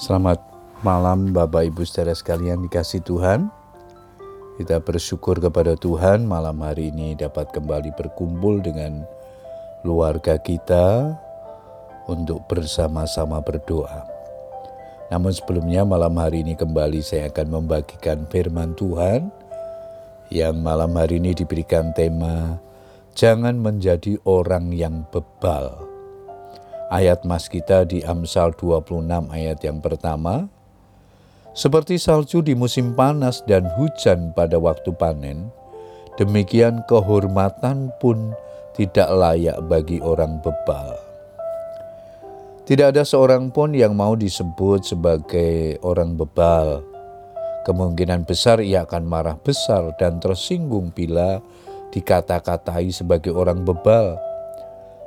Selamat malam Bapak Ibu saudara sekalian dikasih Tuhan. Kita bersyukur kepada Tuhan malam hari ini dapat kembali berkumpul dengan keluarga kita untuk bersama-sama berdoa. Namun sebelumnya malam hari ini kembali saya akan membagikan firman Tuhan yang malam hari ini diberikan tema Jangan menjadi orang yang bebal. Ayat mas kita di Amsal 26 ayat yang pertama, seperti salju di musim panas dan hujan pada waktu panen, demikian kehormatan pun tidak layak bagi orang bebal. Tidak ada seorang pun yang mau disebut sebagai orang bebal. Kemungkinan besar ia akan marah besar dan tersinggung bila dikata-katai sebagai orang bebal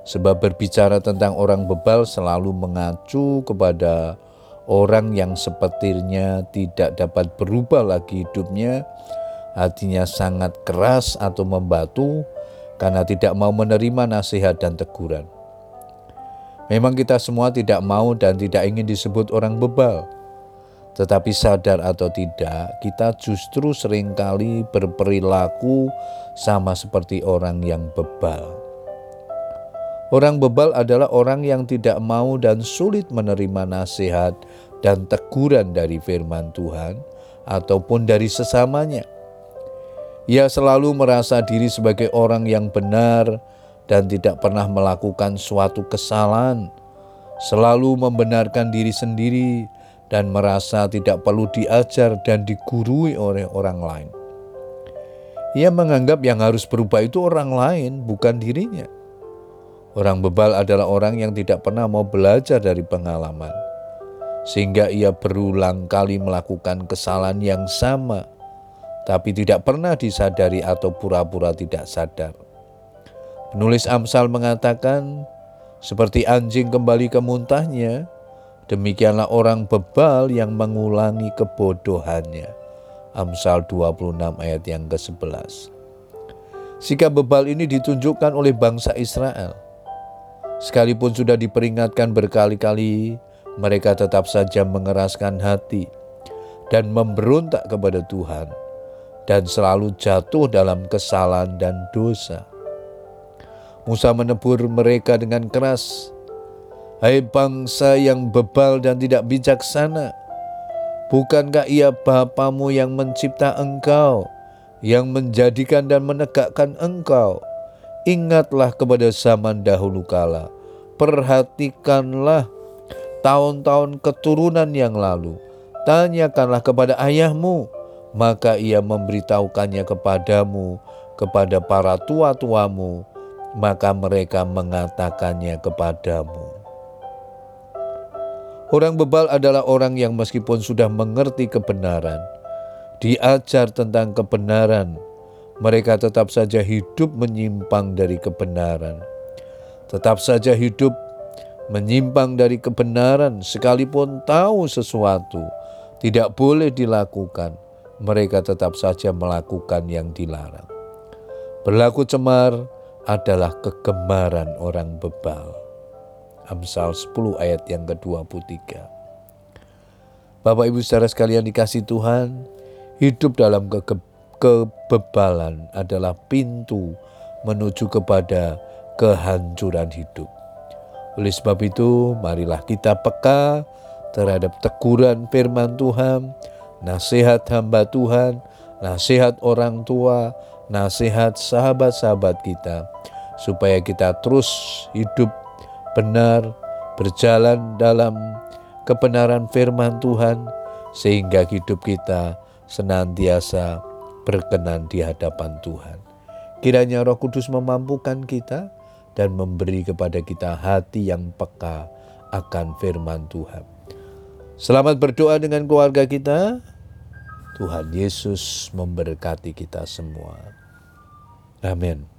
Sebab berbicara tentang orang bebal selalu mengacu kepada orang yang sepertinya tidak dapat berubah lagi hidupnya, hatinya sangat keras atau membatu karena tidak mau menerima nasihat dan teguran. Memang kita semua tidak mau dan tidak ingin disebut orang bebal. Tetapi sadar atau tidak, kita justru sering kali berperilaku sama seperti orang yang bebal. Orang bebal adalah orang yang tidak mau dan sulit menerima nasihat dan teguran dari firman Tuhan ataupun dari sesamanya. Ia selalu merasa diri sebagai orang yang benar dan tidak pernah melakukan suatu kesalahan, selalu membenarkan diri sendiri dan merasa tidak perlu diajar dan digurui oleh orang lain. Ia menganggap yang harus berubah itu orang lain, bukan dirinya. Orang bebal adalah orang yang tidak pernah mau belajar dari pengalaman, sehingga ia berulang kali melakukan kesalahan yang sama, tapi tidak pernah disadari atau pura-pura tidak sadar. Penulis Amsal mengatakan, seperti anjing kembali ke muntahnya, demikianlah orang bebal yang mengulangi kebodohannya. Amsal 26 ayat yang ke-11. Sikap bebal ini ditunjukkan oleh bangsa Israel Sekalipun sudah diperingatkan berkali-kali, mereka tetap saja mengeraskan hati dan memberontak kepada Tuhan, dan selalu jatuh dalam kesalahan dan dosa. Musa menegur mereka dengan keras, "Hai bangsa yang bebal dan tidak bijaksana, bukankah Ia Bapamu yang mencipta engkau, yang menjadikan dan menegakkan engkau?" Ingatlah kepada zaman dahulu kala, perhatikanlah tahun-tahun keturunan yang lalu. Tanyakanlah kepada ayahmu, maka ia memberitahukannya kepadamu, kepada para tua-tuamu, maka mereka mengatakannya kepadamu. Orang bebal adalah orang yang meskipun sudah mengerti kebenaran, diajar tentang kebenaran, mereka tetap saja hidup menyimpang dari kebenaran. Tetap saja hidup menyimpang dari kebenaran, sekalipun tahu sesuatu tidak boleh dilakukan, mereka tetap saja melakukan yang dilarang. Berlaku cemar adalah kegemaran orang bebal. Amsal 10 ayat yang ke-23. Bapak Ibu saudara sekalian dikasih Tuhan, hidup dalam kege kebebalan adalah pintu menuju kepada kehancuran hidup. Oleh sebab itu, marilah kita peka terhadap teguran firman Tuhan, nasihat hamba Tuhan, nasihat orang tua, nasihat sahabat-sahabat kita, supaya kita terus hidup benar, berjalan dalam kebenaran firman Tuhan, sehingga hidup kita senantiasa berkenan di hadapan Tuhan. Kiranya Roh Kudus memampukan kita dan memberi kepada kita hati yang peka akan firman Tuhan. Selamat berdoa dengan keluarga kita. Tuhan Yesus memberkati kita semua. Amin.